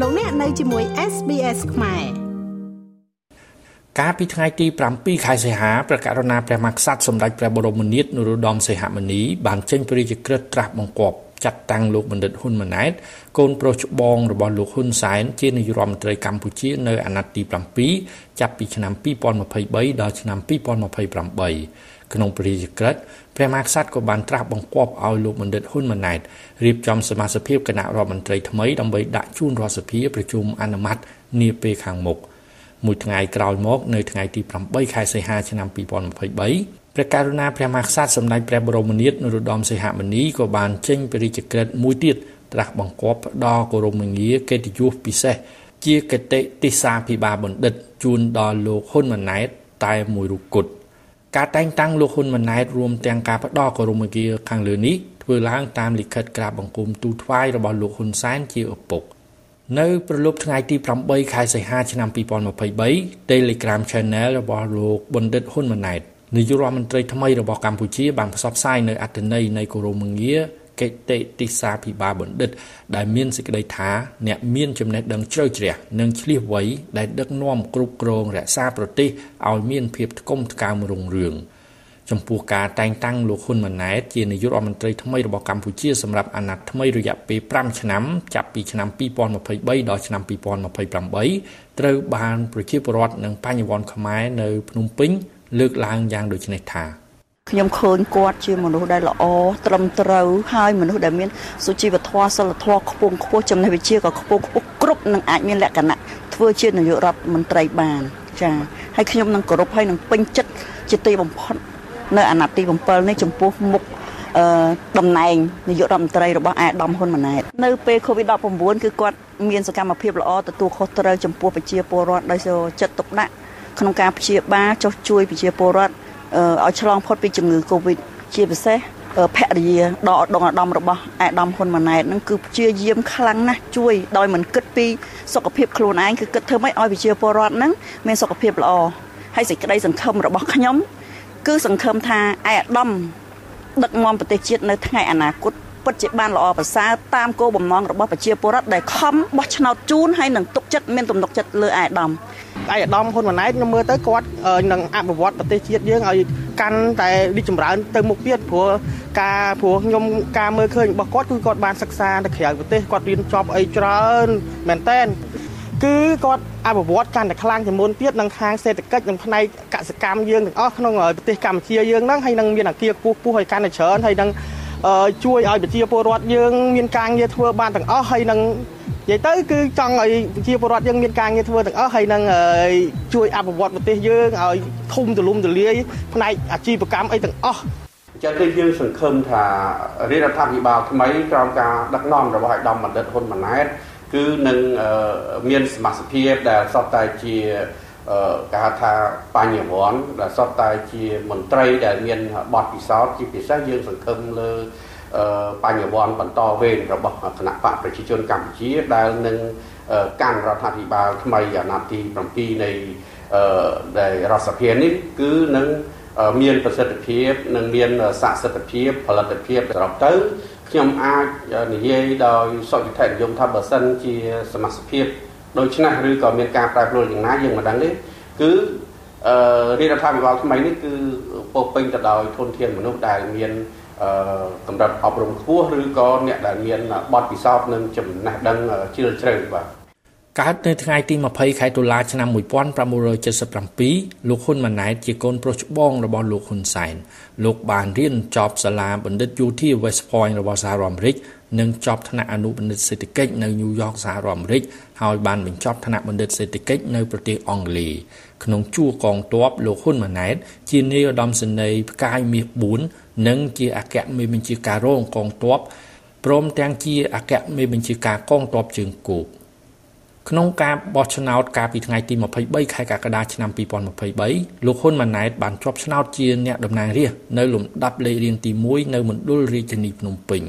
លោកអ្នកនៅជាមួយ SBS ខ្មែរកាលពីថ្ងៃទី7ខែសីហាព្រះករុណាព្រះមហាក្សត្រសម្ដេចព្រះបរមនាថនរោត្តមសីហមុនីបានចេញព្រះរាជក្រឹត្យត្រាស់បង្គាប់ ចាត់តាំងលោកបណ្ឌិតហ៊ុនម៉ាណែតកូនប្រុសច្បងរបស់លោកហ៊ុនសែនជានាយករដ្ឋមន្ត្រីកម្ពុជានៅអាណត្តិទី7ចាប់ពីឆ្នាំ2023ដល់ឆ្នាំ2028ក្នុងព្រះរាជក្រឹត្យព្រះមហាក្សត្រក៏បានត្រាស់បង្គាប់ឲ្យលោកបណ្ឌិតហ៊ុនម៉ាណែតរៀបចំសមាជិកគណៈរដ្ឋមន្ត្រីថ្មីដើម្បីដាក់ជូនរដ្ឋសភាប្រជុំអនុម័តនាពេលខាងមុខមួយថ្ងៃក្រោយមកនៅថ្ងៃទី8ខែសីហាឆ្នាំ2023 ព្រះករុណាព្រះមហាក្សត្រសម្ដេចព្រះបរមនាថនរោត្តមសីហមុនីក៏បានចេញព្រះរាជក្រឹត្យមួយទៀតត្រាស់បង្គាប់ផ្ដល់គោរមងារកិត្តិយសពិសេសជាគតិទិសាភិបាលបណ្ឌិតជូនដល់លោកហ៊ុនម៉ាណែតតែមួយរូបគត់ការតែងតាំងលោកហ៊ុនម៉ាណែតរួមទាំងការផ្ដល់គោរមងារខាងលើនេះធ្វើឡើងតាមលិខិតក្រាបបង្គំទូថ្វាយរបស់លោកហ៊ុនសែនជាឪពុកនៅប្រលប់ថ្ងៃទី8ខែសីហាឆ្នាំ2023 Telegram Channel របស់លោកបណ្ឌិតហ៊ុនម៉ាណែត នាយករដ្ឋមន្ត្រីថ្មីរបស់កម្ពុជាបានផ្សព្វផ្សាយនៅអត្ថន័យនៃគោរមងារកិត្តិទិសាភិបាលបណ្ឌិត ដែលមានសេចក្តីថាអ្នកមានចំណេះដឹងជ្រៅជ្រះនិងឆ្លៀសវៃដែលដឹកនាំគ្រប់គ្រងរក្សាប្រទេសឲ្យមានភាពថ្កុំថ្កើងរុងរឿងចំពោះការតែងតាំងលោកហ៊ុនម៉ាណែតជានាយករដ្ឋមន្ត្រីថ្មីរបស់កម្ពុជាសម្រាប់អាណត្តិថ្មីរយៈពេល5ឆ្នាំចាប់ពីឆ្នាំ2023ដល់ឆ្នាំ2028ត្រូវបានប្រជាពលរដ្ឋនិងបញ្ញវន្តខ្មែរនៅភ្នំពេញ លើកឡើងយ៉ាងដូចនេះថាខ្ញុំឃើញគាត់ជាមនុស្សដែលល្អត្រឹមត្រូវហើយមនុស្សដែលមានសុជីវធម៌សិលធម៌ខ្ពង់ខ្ពស់ចំណេះវិជ្ជាក៏ខ្ពង់ខ្ពស់គ្រប់នឹងអាចមានលក្ខណៈធ្វើជានាយករដ្ឋមន្ត្រីបានចាហើយខ្ញុំនឹងគោរពហើយនឹងពេញចិត្តជាទីបំផុតនៅអាណត្តិទី7នេះចំពោះមុខអឺតំណែងនាយករដ្ឋមន្ត្រីរបស់អាដាមហ៊ុនម៉ាណែតនៅពេល COVID-19 គឺគាត់មានសកម្មភាពល្អទទួលខុសត្រូវចំពោះប្រជាពលរដ្ឋដោយចិត្តទុកដាក់ ក្នុងការព្យាបាលចុះជួយប្រជាពលរដ្ឋឲ្យឆ្លងផុតពីជំងឺ Covid ជាពិសេសភរិយាដកដងអាដាមរបស់អាដាមហ៊ុនម៉ាណែតនឹងគឺព្យាយាមខ្លាំងណាស់ជួយដោយមិនគិតពីសុខភាពខ្លួនឯងគឺគិតធ្វើម៉េចឲ្យប្រជាពលរដ្ឋនឹងមានសុខភាពល្អហើយសេចក្តីសង្ឃឹមរបស់ខ្ញុំគឺសង្ឃឹមថាអាដាមដឹកនាំប្រទេសជាតិនៅថ្ងៃអនាគតពិតជាបានល្អប្រសើរតាមគោលបំណងរបស់ប្រជាពលរដ្ឋដែលខំបោះឆ្នោតជូនហើយនឹងទុកចិត្តមានទំនុកចិត្តលើអាដាម ឯកឧត្តមហ៊ុនម៉ាណែតខ្ញុំមើលទៅគាត់នឹងអភិវឌ្ឍប្រទេសជាតិយើងឲ្យកាន់តែរីកចម្រើនទៅមុខទៀតព្រោះការព្រោះខ្ញុំការមើលឃើញរបស់គាត់គឺគាត់បានសិក្សានៅក្រៅប្រទេសគាត់រៀនចប់អីច្រើនមែនតែនគឺគាត់អភិវឌ្ឍកាន់តែខ្លាំងជាងមុនទៀតនឹងខាងសេដ្ឋកិច្ចនិងផ្នែកកសិកម្មយើងទាំងអស់ក្នុងប្រទេសកម្ពុជាយើងហ្នឹងហើយនឹងមានអាគារខ្ពស់ខ្ពស់ឲ្យកាន់តែច្រើនហើយនឹងជួយឲ្យប្រជាពលរដ្ឋយើងមានការងារធ្វើបានទាំងអស់ហើយនឹង និយាយទៅគឺចង់ឲ្យប្រជាពលរដ្ឋយើងមានការងារធ្វើទាំងអស់ហើយនឹងជួយអភិវឌ្ឍប្រទេសយើងឲ្យធំទូលំទូលាយផ្នែកអាជីវកម្មអីទាំងអស់ចឹងគឺយើងសង្ឃឹមថារាជរដ្ឋាភិបាលថ្មីក្រោមការដឹកនាំរបស់ឯកឧត្តមបណ្ឌិតហ៊ុនម៉ាណែតគឺនឹងមានសមាជិកដែលសតតែជាគេហៅថាបញ្ញវន្តដែលសតតែជាមន្ត្រីដែលមានបទពិសោធន៍ជាពិសេសយើងសង្ឃឹមលើ បញ្ញវន្តបន្តវេនរបស់គណៈបកប្រជាជនកម្ពុជាដែលនឹងកាន់រដ្ឋាភិបាលថ្មីអាណត្តិទី7នៃដែលរដ្ឋសភានេះគឺនឹងមានប្រសិទ្ធភាពនិងមានស័ក្តិសិទ្ធិភាពផលិតភាពសរុបទៅខ្ញុំអាចនិយាយដោយសុខចិត្តនិយមថាបើសិនជាសមាជិកដូច្នេះឬក៏មានការប្រែប្រួលយ៉ាងណាយើងមិនដឹងទេគឺអឺរាជរដ្ឋាភិបាលថ្មីនេះគឺពោពេញទៅដោយធនធានមនុស្សដែលមានអឺ កម្រិតអប់រំខ្ពស់ឬក៏អ្នកដែលមានបទពិសោធន៍និងចំណេះដឹងជ្រាលជ្រៅបាទ កើតនៅថ្ងៃទី20ខែតុលាឆ្នាំ1977លោកហ៊ុនម៉ាណែតជាកូនប្រុសច្បងរបស់លោកហ៊ុនសែនលោកបានរៀនចប់សាលាបណ្ឌិតយោធា West Point របស់សហរដ្ឋអាមេរិកនិងចប់ថ្នាក់អនុបណ្ឌិតសេដ្ឋកិច្ចនៅញូវយ៉កសហរដ្ឋអាមេរិកហើយបានបញ្ចប់ថ្នាក់បណ្ឌិតសេដ្ឋកិច្ចនៅប្រទេសអង់គ្លេសក្នុងជួរកងទ័ពលោកហ៊ុនម៉ាណែត ជានាយឧត្តមសេនីយ៍ផ្កាយមាស4និងជាអគ្គមេបញ្ជាការរងកងទ័ពព្រមទាំងជាអគ្គមេបញ្ជាការកងទ័ពជើងគោក ក្នុងការបោះឆ្នោតកាលពីថ្ងៃទី23ខែកក្កដាឆ្នាំ2023លោកហ៊ុនម៉ាណែតបានជាប់ឆ្នោតជាអ្នកតំណាងរាស្ត្រនៅលំដាប់លេខរៀងទី1នៅមណ្ឌលរាជធានីភ្នំពេញ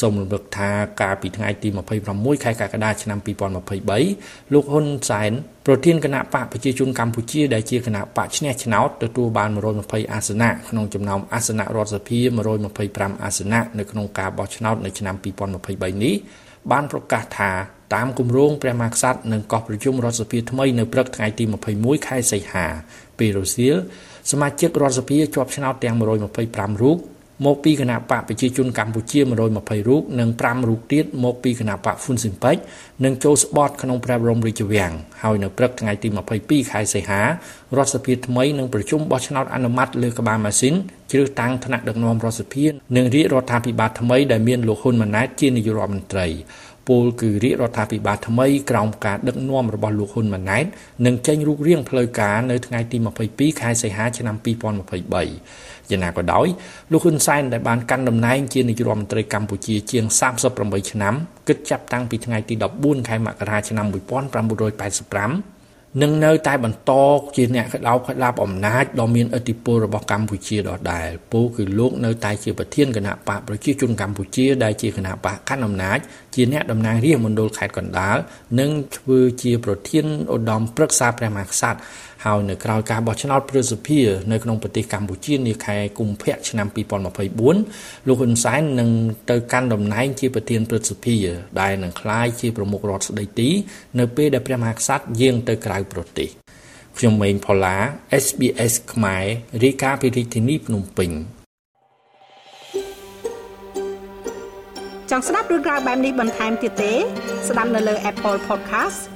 សូមរំលឹកថាកាលពីថ្ងៃទី26ខែកក្កដាឆ្នាំ2023លោកហ៊ុនសែនប្រធានគណៈបកប្រជាជនកម្ពុជាដែលជាគណៈបកឈ្នះឆ្នោតទទួលបាន120អាសនៈក្នុងចំណោមអាសនៈរដ្ឋសភា125អាសនៈនៅក្នុងការបោះឆ្នោតនៅឆ្នាំ2023នេះ បានប្រកាសថាតាមគម្រោងព្រះមហាក្សត្រនឹងកោះប្រជុំរដ្ឋសភាថ្មីនៅព្រឹកថ្ងៃទី21ខែសីហាពេលរសៀលសមាជិករដ្ឋសភាជាប់ឆ្នោតទាំង125រូប មកពីគណៈបកប្រជាជនកម្ពុជា120រូបនិង5រូបទៀតមកពីគណៈបកហ្វុនស៊ីមពេចនឹងចូលស្បត់ក្នុងព្រះបរមរាជវាំងហើយនៅព្រឹកថ្ងៃទី22ខែសីហារដ្ឋសភាថ្មីនឹងប្រជុំបោះឆ្នោតអនុម័តលើក្បាលម៉ាស៊ីនជ្រើសតាំងថ្នាក់ដឹកនាំរដ្ឋសភានិងរាជរដ្ឋាភិបាលថ្មីដែលមានលោកហ៊ុនម៉ាណែតជានាយករដ្ឋមន្ត្រី ពលគឺរាជរដ្ឋាភិបាលថ្មីក្រោមការដឹកនាំរបស់លោកហ៊ុនម៉ាណែតនឹងចេញរូបរាងផ្លូវការនៅថ្ងៃទី22ខែសីហាឆ្នាំ2023យ៉ាងណាក៏ដោយលោកហ៊ុនសែនដែលបានកាន់តំណែងជានាយករដ្ឋមន្ត្រីកម្ពុជាជាង38ឆ្នាំគិតចាប់តាំងពីថ្ងៃទី14ខែមករាឆ្នាំ1985 នឹងនៅតែបន្តជាអ្នកក្តោបក្តាប់អំណាចដ៏មានឥទ្ធិពលរបស់កម្ពុជាដដែលពោគឺលោកនៅតែជាប្រធានគណៈបកប្រជាជនកម្ពុជាដែលជាគណៈបកកាន់អំណាចជាអ្នកតំណាងរាជមណ្ឌលខេត្តកណ្ដាលនិងធ្វើជាប្រធានឧត្តមប្រឹក្សាព្រះមហាក្សត្រ ហើយនៅក្រៅការបោះឆ្នោតប្រសិទ្ធិនៅក្នុងប្រទេសកម្ពុជានាខែកុម្ភៈឆ្នាំ2024លោកហ៊ុនសែននឹងទៅកាន់តំណែងជាប្រធានប្រសិទ្ធិដែលនឹងក្លាយជាប្រមុខរដ្ឋស្ដីទី នៅពេលដែលព្រះមហាក្សត្រយាងទៅក្រៅប្រទេសខ្ញុំម៉េងផល្លា SBS ខ្មែររាយការណ៍ពីរាជធានីភ្នំពេញចង់ស្ដាប់រឿងក្រៅបែបនេះបន្ថែមទៀតទេ ស្ដាប់នៅលើ Apple Podcast